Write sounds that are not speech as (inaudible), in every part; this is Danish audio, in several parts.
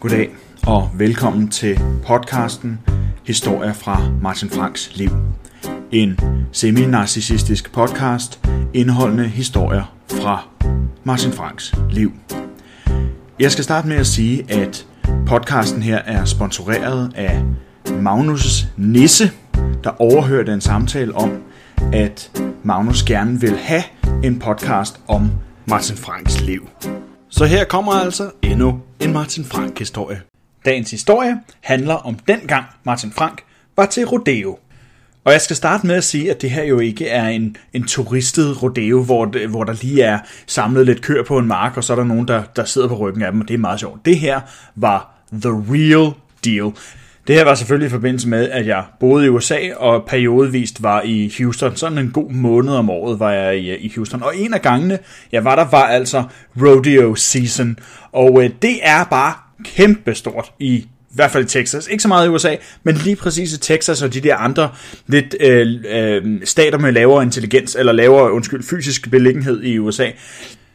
Goddag og velkommen til podcasten Historier fra Martin Franks liv. En semi-narcissistisk podcast indeholdende historier fra Martin Franks liv. Jeg skal starte med at sige, at podcasten her er sponsoreret af Magnus Nisse, der overhørte en samtale om, at Magnus gerne vil have en podcast om Martin Franks liv. Så her kommer altså endnu en Martin Frank-historie. Dagens historie handler om dengang Martin Frank var til rodeo. Og jeg skal starte med at sige, at det her jo ikke er en, en turistet rodeo, hvor, hvor der lige er samlet lidt køer på en mark, og så er der nogen, der, der sidder på ryggen af dem, og det er meget sjovt. Det her var the real deal. Det her var selvfølgelig i forbindelse med, at jeg boede i USA og periodevist var i Houston. Sådan en god måned om året var jeg i, i Houston. Og en af gangene, jeg var der, var altså rodeo season. Og øh, det er bare kæmpestort i i hvert fald i Texas. Ikke så meget i USA, men lige præcis i Texas og de der andre lidt øh, øh, stater med lavere intelligens, eller lavere, undskyld, fysisk beliggenhed i USA.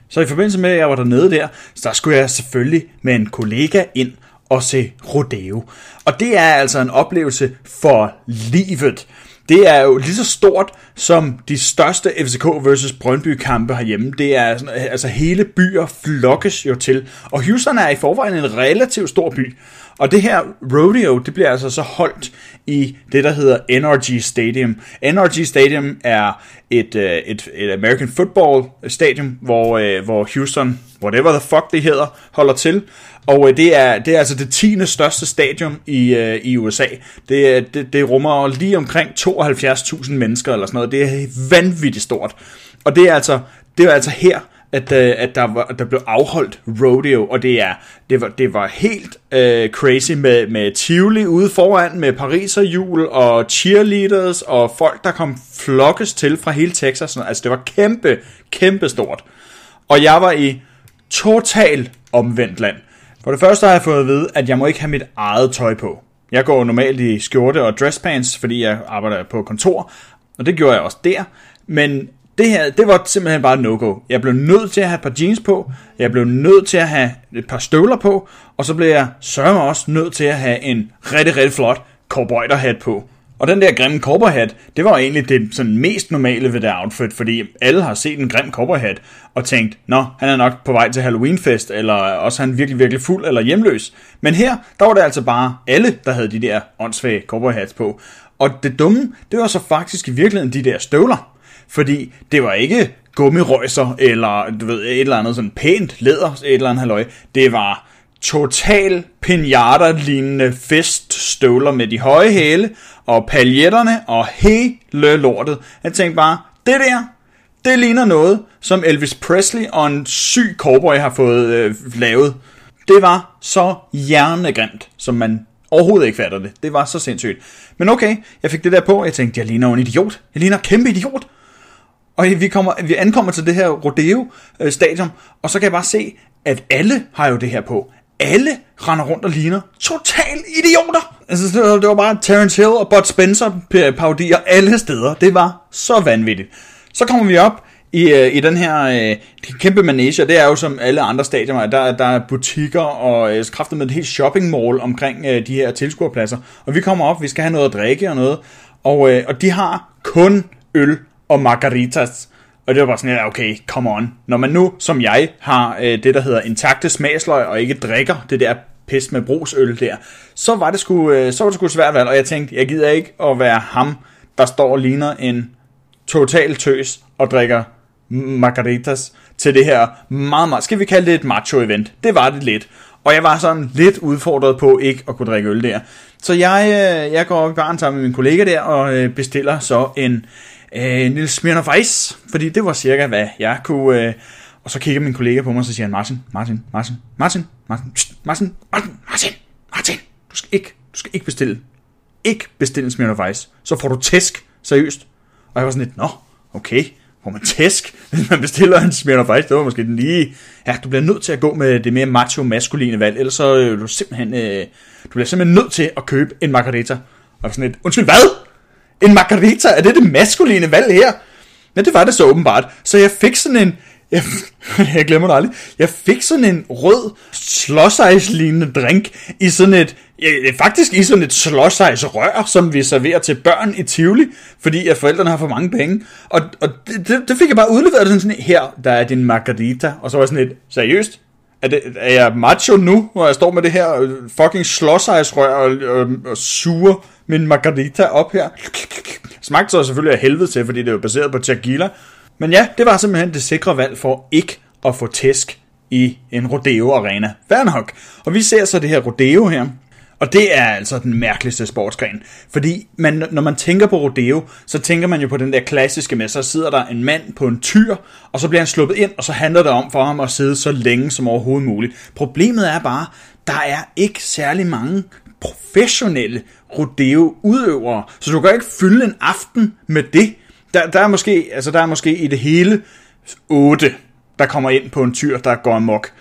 Så i forbindelse med, at jeg var dernede der, så skulle jeg selvfølgelig med en kollega ind og se rodeo. Og det er altså en oplevelse for livet. Det er jo lige så stort som de største FCK versus Brøndby kampe herhjemme. Det er sådan, altså hele byer flokkes jo til. Og Houston er i forvejen en relativt stor by. Og det her rodeo, det bliver altså så holdt i det, der hedder NRG Stadium. NRG Stadium er et, øh, et, et American Football Stadium, hvor, øh, hvor Houston, whatever the fuck det hedder, holder til. Og øh, det, er, det er altså det 10. største stadion i, øh, i USA. Det, øh, det, det rummer lige omkring 72.000 mennesker eller sådan noget. Det er vanvittigt stort. Og det er altså, det er altså her, at, øh, at der, var, der blev afholdt rodeo, og det er det var, det var helt øh, crazy med, med Tivoli ude foran, med pariserhjul og cheerleaders og folk, der kom flokkes til fra hele Texas. Altså det var kæmpe, kæmpe stort. Og jeg var i total omvendt land. For det første har jeg fået at vide, at jeg må ikke have mit eget tøj på. Jeg går normalt i skjorte og dresspants, fordi jeg arbejder på kontor, og det gjorde jeg også der. Men det her, det var simpelthen bare no-go. Jeg blev nødt til at have et par jeans på, jeg blev nødt til at have et par støvler på, og så blev jeg sørme også nødt til at have en rigtig, rigtig flot cowboyderhat på. Og den der grimme cowboyhat, det var egentlig det sådan mest normale ved det outfit, fordi alle har set en grim cowboyhat og tænkt, nå, han er nok på vej til Halloweenfest, eller også han virkelig, virkelig fuld eller hjemløs. Men her, der var det altså bare alle, der havde de der åndssvage cowboyhats på. Og det dumme, det var så faktisk i virkeligheden de der støvler. Fordi det var ikke gummirøjser, eller du ved, et eller andet sådan pænt læder, et eller andet halløj. Det var total pinata-lignende feststøvler med de høje hæle, og paljetterne, og hele lortet. Jeg tænkte bare, det der, det ligner noget, som Elvis Presley og en syg cowboy har fået øh, lavet. Det var så hjernegrimt, som man overhovedet ikke fatter det. Det var så sindssygt. Men okay, jeg fik det der på, og jeg tænkte, jeg ligner en idiot. Jeg ligner en kæmpe idiot. Og vi, kommer, vi ankommer til det her rodeo-stadion, øh, og så kan jeg bare se, at alle har jo det her på. Alle render rundt og ligner total idioter. Altså, det var, bare Terence Hill og Bud Spencer parodier alle steder. Det var så vanvittigt. Så kommer vi op i, øh, i den her øh, kæmpe manege, det er jo som alle andre stadioner, der, der er butikker og øh, med et helt shopping mall omkring øh, de her tilskuerpladser. Og vi kommer op, vi skal have noget at drikke og noget, og, øh, og de har kun øl og margaritas. Og det var bare sådan, ja, okay, come on. Når man nu, som jeg, har øh, det, der hedder intakte smagsløg, og ikke drikker det der pis med brugsøl der, så var det sgu, øh, så var det sgu svært valg, og jeg tænkte, jeg gider ikke at være ham, der står og ligner en total tøs og drikker margaritas til det her meget, meget, skal vi kalde det et macho-event? Det var det lidt. Og jeg var sådan lidt udfordret på ikke at kunne drikke øl der. Så jeg, øh, jeg går op i baren sammen med min kollega der og øh, bestiller så en, øh, Nils Smirnoff Ice, fordi det var cirka, hvad jeg kunne... Øh, og så kigger min kollega på mig, og så siger han, Martin, Martin, Martin, Martin, Martin, Martin, Martin, Martin, Martin, du skal ikke, du skal ikke bestille. Ikke bestille en Smirnoff Ice. Så får du tæsk, seriøst. Og jeg var sådan lidt, nå, okay, hvor man tæsk, (laughs) hvis man bestiller en Smirnoff Ice, det var måske den lige, ja, du bliver nødt til at gå med det mere macho-maskuline valg, ellers så øh, du simpelthen, øh, du bliver simpelthen nødt til at købe en margarita. Og sådan lidt, undskyld, hvad? En margarita, er det det maskuline valg her? Men det var det så åbenbart. Så jeg fik sådan en, (laughs) jeg, jeg glemmer det aldrig, jeg fik sådan en rød slåsejslignende drink i sådan et, faktisk i sådan et slåsejsrør, som vi serverer til børn i Tivoli, fordi at forældrene har for mange penge. Og, og det, det, fik jeg bare udleveret sådan, sådan her, der er din margarita, og så var jeg sådan et, seriøst? Er, det, er jeg macho nu, hvor jeg står med det her øh, fucking slåsejsrør og, og, og suger min margarita op her? Smagte så selvfølgelig af helvede til, fordi det var baseret på tequila, men ja, det var simpelthen det sikre valg for ikke at få tæsk i en rodeo-arena. Fair nok. Og vi ser så det her rodeo her, og det er altså den mærkeligste sportsgren. Fordi man, når man tænker på rodeo, så tænker man jo på den der klassiske med, så sidder der en mand på en tyr, og så bliver han sluppet ind, og så handler det om for ham at sidde så længe som overhovedet muligt. Problemet er bare, der er ikke særlig mange professionelle rodeo-udøvere, så du kan ikke fylde en aften med det. Der, der, er måske, altså der er måske i det hele otte, der kommer ind på en tyr, der går amok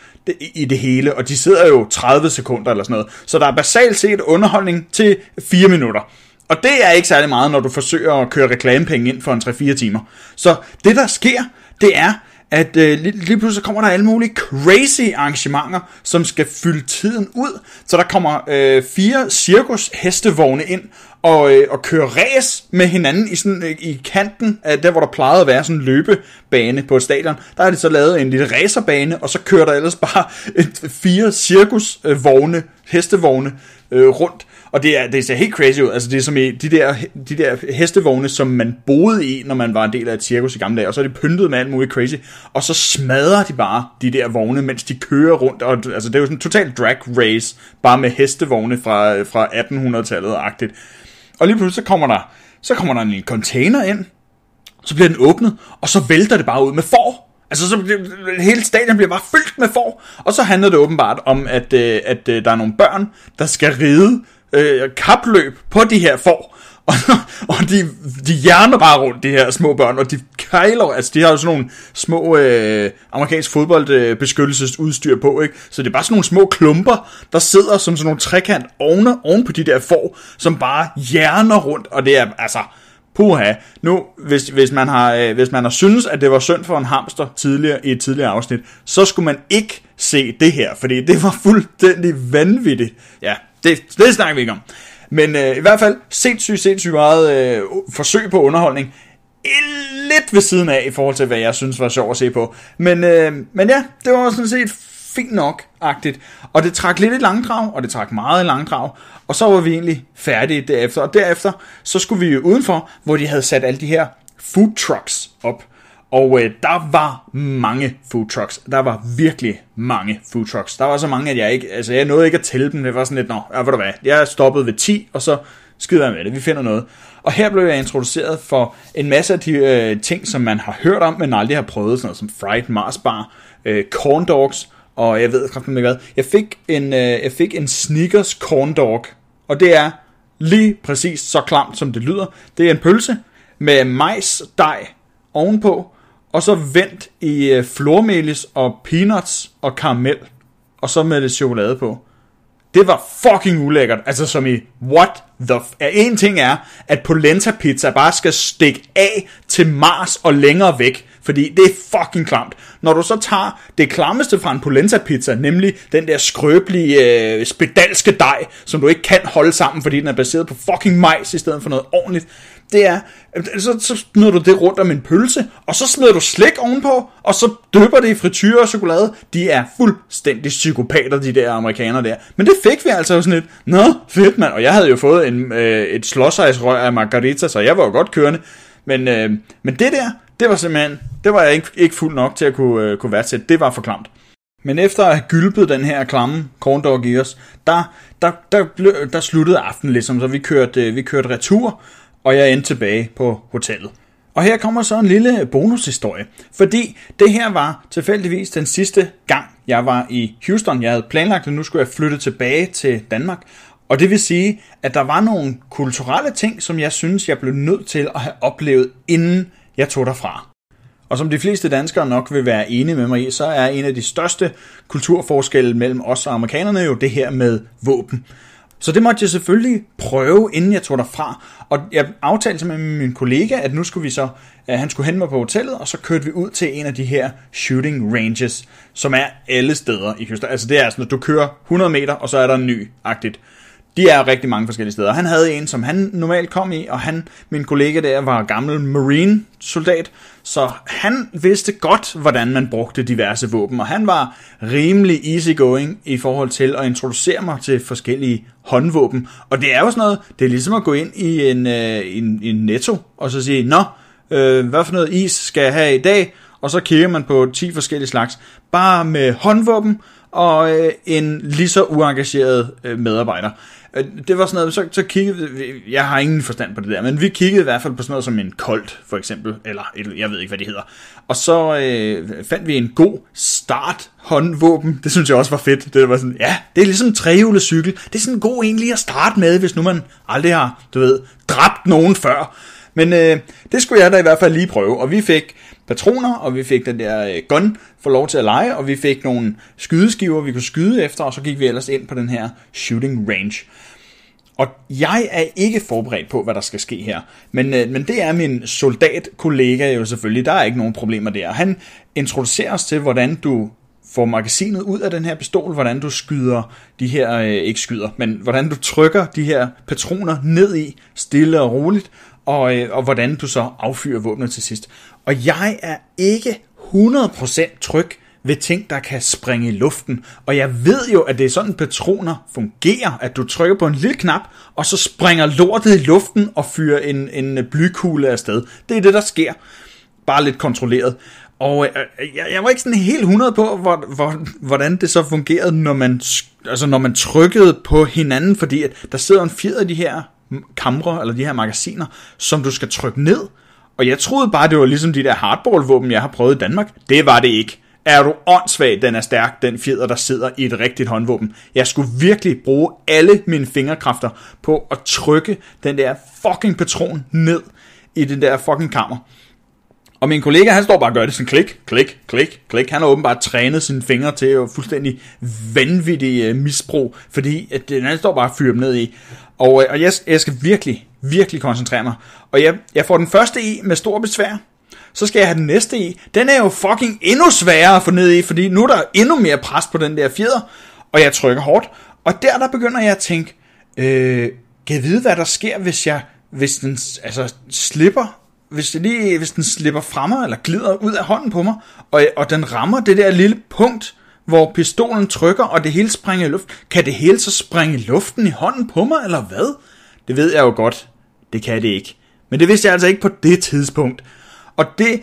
i det hele, og de sidder jo 30 sekunder eller sådan noget. Så der er basalt set underholdning til 4 minutter. Og det er ikke særlig meget, når du forsøger at køre reklamepenge ind for en 3-4 timer. Så det der sker, det er, at øh, lige, lige pludselig kommer der alle mulige crazy arrangementer, som skal fylde tiden ud. Så der kommer øh, fire cirkus hestevogne ind og, øh, og køre ræs med hinanden i, sådan, øh, i kanten af der, hvor der plejede at være sådan en løbebane på et stadion. Der har de så lavet en lille racerbane, og så kører der ellers bare (laughs) et, fire cirkusvogne, øh, hestevogne øh, rundt og det, er, det ser helt crazy ud. Altså det er som i de der, de der hestevogne, som man boede i, når man var en del af et cirkus i gamle dage. Og så er de pyntet med alt muligt crazy. Og så smadrer de bare de der vogne, mens de kører rundt. Og, altså det er jo sådan en total drag race, bare med hestevogne fra, øh, fra 1800-tallet-agtigt. Og lige pludselig så kommer der, så kommer der en container ind, så bliver den åbnet, og så vælter det bare ud med får. Altså, så hele stadion bliver bare fyldt med får. Og så handler det åbenbart om, at, øh, at, at øh, der er nogle børn, der skal ride øh, kapløb på de her får. Og, (laughs) og de, de hjerner bare rundt, de her små børn, og de kejler, altså de har jo sådan nogle små øh, amerikansk fodboldbeskyttelsesudstyr øh, på, ikke? Så det er bare sådan nogle små klumper, der sidder som sådan nogle trekant ovne, oven på de der får, som bare hjerner rundt, og det er altså, puha, nu, hvis, hvis, man har, øh, hvis man har synes, at det var synd for en hamster tidligere i et tidligere afsnit, så skulle man ikke se det her, fordi det var fuldstændig vanvittigt. Ja, det, det snakker vi ikke om. Men øh, i hvert fald sindssygt, sindssygt meget øh, forsøg på underholdning. Lidt ved siden af i forhold til, hvad jeg synes var sjovt at se på. Men, øh, men ja, det var sådan set fint nok-agtigt. Og det trak lidt i langdrag, og det trak meget i langdrag. Og så var vi egentlig færdige derefter. Og derefter, så skulle vi jo udenfor, hvor de havde sat alle de her food trucks op. Og øh, der var mange food trucks. Der var virkelig mange food trucks. Der var så mange, at jeg ikke, altså jeg nåede ikke at tælle dem. Det var sådan lidt, nå, ja, ved du hvad, jeg stoppede ved 10, og så skider jeg med det. Vi finder noget. Og her blev jeg introduceret for en masse af de øh, ting, som man har hørt om, men aldrig har prøvet. Sådan noget som fried Mars bar, øh, corn dogs, og jeg ved kraftigt ikke hvad. Jeg fik en, øh, jeg fik en Snickers corn dog, og det er lige præcis så klamt, som det lyder. Det er en pølse med majs, dej ovenpå, og så vendt i øh, flormelis og peanuts og karamel, og så med lidt chokolade på. Det var fucking ulækkert. Altså som i, what the... F- en ting er, at polenta pizza bare skal stikke af til Mars og længere væk. Fordi det er fucking klamt. Når du så tager det klammeste fra en polenta pizza, nemlig den der skrøbelige øh, spedalske dej, som du ikke kan holde sammen, fordi den er baseret på fucking majs i stedet for noget ordentligt, det er, øh, så, så smider du det rundt om en pølse, og så smider du slik ovenpå, og så døber det i frityre og chokolade. De er fuldstændig psykopater, de der amerikanere der. Men det fik vi altså sådan lidt, nå, fedt mand. Og jeg havde jo fået en, øh, et slåsejsrør af margarita, så jeg var jo godt kørende. Men, øh, men det der, det var simpelthen, det var jeg ikke, ikke fuld nok til at kunne, øh, kunne værdsætte. Det var for klamt. Men efter at have gylpet den her klamme corndog i os, der, der, der, der, der sluttede aftenen ligesom, så vi kørte, øh, vi kørte retur, og jeg endte tilbage på hotellet. Og her kommer så en lille bonushistorie, fordi det her var tilfældigvis den sidste gang, jeg var i Houston. Jeg havde planlagt, at nu skulle jeg flytte tilbage til Danmark, og det vil sige, at der var nogle kulturelle ting, som jeg synes, jeg blev nødt til at have oplevet, inden jeg tog derfra. Og som de fleste danskere nok vil være enige med mig i, så er en af de største kulturforskelle mellem os og amerikanerne jo det her med våben. Så det måtte jeg selvfølgelig prøve, inden jeg tog derfra. Og jeg aftalte med min kollega, at nu skulle vi så, at han skulle hente mig på hotellet, og så kørte vi ud til en af de her shooting ranges, som er alle steder i Houston. Altså det er sådan, at du kører 100 meter, og så er der en ny-agtigt. De er rigtig mange forskellige steder. Han havde en, som han normalt kom i, og han, min kollega der, var gammel marine soldat, så han vidste godt, hvordan man brugte diverse våben, og han var rimelig easygoing i forhold til at introducere mig til forskellige håndvåben. Og det er jo sådan noget, det er ligesom at gå ind i en, øh, en, en netto, og så sige, nå, øh, hvad for noget is skal jeg have i dag? Og så kigger man på 10 forskellige slags, bare med håndvåben, og øh, en lige så uengageret øh, medarbejder. Det var sådan noget, så, så kiggede vi, jeg har ingen forstand på det der, men vi kiggede i hvert fald på sådan noget som en Colt, for eksempel, eller jeg ved ikke, hvad det hedder. Og så øh, fandt vi en god start håndvåben. Det synes jeg også var fedt. Det var sådan, ja, det er ligesom en trehjulet cykel. Det er sådan en god egentlig at starte med, hvis nu man aldrig har, du ved, dræbt nogen før. Men øh, det skulle jeg da i hvert fald lige prøve, og vi fik patroner, og vi fik den der øh, gun for lov til at lege, og vi fik nogle skydeskiver, vi kunne skyde efter, og så gik vi ellers ind på den her shooting range. Og jeg er ikke forberedt på, hvad der skal ske her. Men, øh, men det er min soldatkollega jo selvfølgelig. Der er ikke nogen problemer der. Han introducerer os til, hvordan du får magasinet ud af den her pistol, hvordan du skyder de her, øh, ikke skyder, men hvordan du trykker de her patroner ned i, stille og roligt, og, øh, og hvordan du så affyrer våbnet til sidst. Og jeg er ikke 100% tryg ved ting, der kan springe i luften. Og jeg ved jo, at det er sådan, patroner fungerer, at du trykker på en lille knap, og så springer lortet i luften og fyrer en, en blykugle afsted. Det er det, der sker. Bare lidt kontrolleret. Og øh, øh, jeg, jeg var ikke sådan helt 100 på, hvor, hvor, hvordan det så fungerede, når man, altså når man trykkede på hinanden, fordi at der sidder en fjeder af de her kamre, eller de her magasiner, som du skal trykke ned. Og jeg troede bare, det var ligesom de der hardball-våben, jeg har prøvet i Danmark. Det var det ikke. Er du åndssvag, den er stærk, den fjeder, der sidder i et rigtigt håndvåben. Jeg skulle virkelig bruge alle mine fingerkræfter på at trykke den der fucking patron ned i den der fucking kammer. Og min kollega, han står bare og gør det sådan klik, klik, klik, klik. Han har åbenbart trænet sine fingre til at fuldstændig vanvittig øh, misbrug, fordi at, øh, den anden står bare og fyrer dem ned i. Og, øh, og jeg, jeg skal virkelig, virkelig koncentrere mig. Og jeg, jeg får den første i med stor besvær. Så skal jeg have den næste i. Den er jo fucking endnu sværere at få ned i, fordi nu er der endnu mere pres på den der fjeder. Og jeg trykker hårdt. Og der, der begynder jeg at tænke, øh, kan jeg vide, hvad der sker, hvis jeg hvis den altså, slipper hvis, det lige, hvis den slipper fra mig, eller glider ud af hånden på mig, og, og den rammer det der lille punkt, hvor pistolen trykker, og det hele springer i luft, kan det hele så springe i luften i hånden på mig, eller hvad? Det ved jeg jo godt. Det kan det ikke. Men det vidste jeg altså ikke på det tidspunkt. Og det,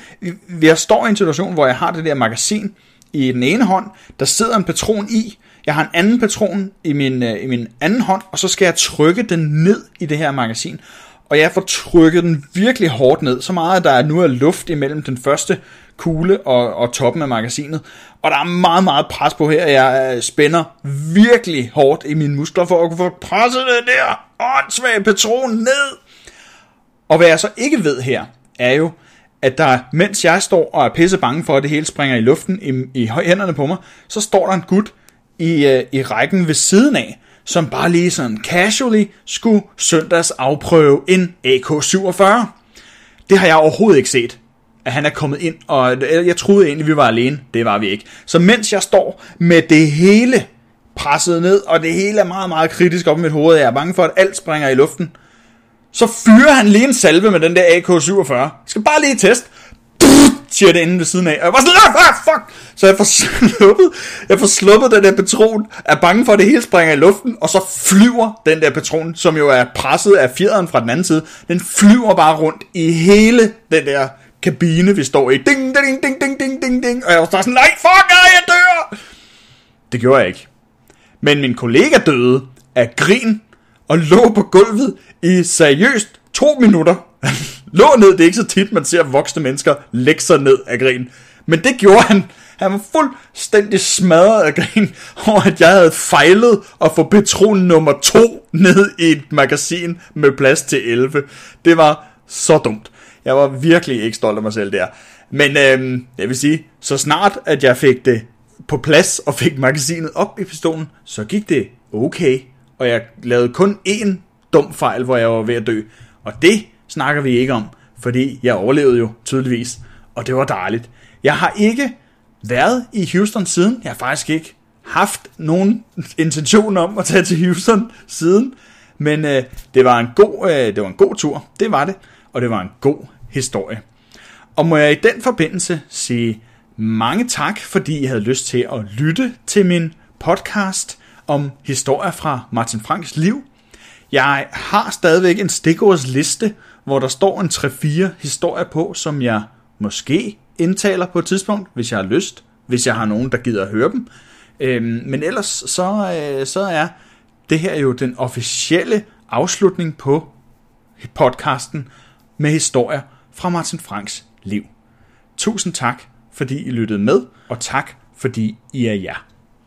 jeg står i en situation, hvor jeg har det der magasin i den ene hånd, der sidder en patron i, jeg har en anden patron i min, øh, i min anden hånd, og så skal jeg trykke den ned i det her magasin og jeg får trykket den virkelig hårdt ned, så meget at der nu er luft imellem den første kugle og, og toppen af magasinet. Og der er meget, meget pres på her. Jeg øh, spænder virkelig hårdt i mine muskler for at kunne få presset det der åndssvage patron ned. Og hvad jeg så ikke ved her, er jo, at der, mens jeg står og er pisse bange for, at det hele springer i luften i, i hænderne på mig, så står der en gut i, øh, i rækken ved siden af, som bare lige sådan casually skulle søndags afprøve en AK-47. Det har jeg overhovedet ikke set, at han er kommet ind, og jeg troede egentlig, vi var alene. Det var vi ikke. Så mens jeg står med det hele presset ned, og det hele er meget, meget kritisk op i mit hoved, og jeg er bange for, at alt springer i luften, så fyrer han lige en salve med den der AK-47. Jeg skal bare lige teste siger det inden ved siden af. Og jeg var sådan, ah, ah, fuck! Så jeg får sluppet, jeg får sluppet den der patron, er bange for, at det hele springer i luften, og så flyver den der patron, som jo er presset af fjederen fra den anden side, den flyver bare rundt i hele den der kabine, vi står i. Ding, ding, ding, ding, ding, ding, ding. Og jeg var sådan, nej, fuck, jeg dør! Det gjorde jeg ikke. Men min kollega døde af grin, og lå på gulvet i seriøst to minutter lå ned, det er ikke så tit, man ser voksne mennesker lægge sig ned af grin. Men det gjorde han. Han var fuldstændig smadret af grin over, at jeg havde fejlet at få patron nummer 2 ned i et magasin med plads til 11. Det var så dumt. Jeg var virkelig ikke stolt af mig selv der. Men øhm, jeg vil sige, så snart at jeg fik det på plads og fik magasinet op i pistolen, så gik det okay. og jeg lavede kun én dum fejl, hvor jeg var ved at dø. Og det snakker vi ikke om, fordi jeg overlevede jo tydeligvis, og det var dejligt. Jeg har ikke været i Houston siden. Jeg har faktisk ikke haft nogen intention om at tage til Houston siden. Men øh, det, var en god, øh, det var en god tur, det var det, og det var en god historie. Og må jeg i den forbindelse sige mange tak, fordi I havde lyst til at lytte til min podcast om historier fra Martin Franks liv. Jeg har stadigvæk en stikordsliste, hvor der står en 3-4 historier på, som jeg måske indtaler på et tidspunkt, hvis jeg har lyst, hvis jeg har nogen, der gider at høre dem. Øhm, men ellers så, øh, så er det her jo den officielle afslutning på podcasten med historier fra Martin Franks liv. Tusind tak, fordi I lyttede med, og tak, fordi I er jer.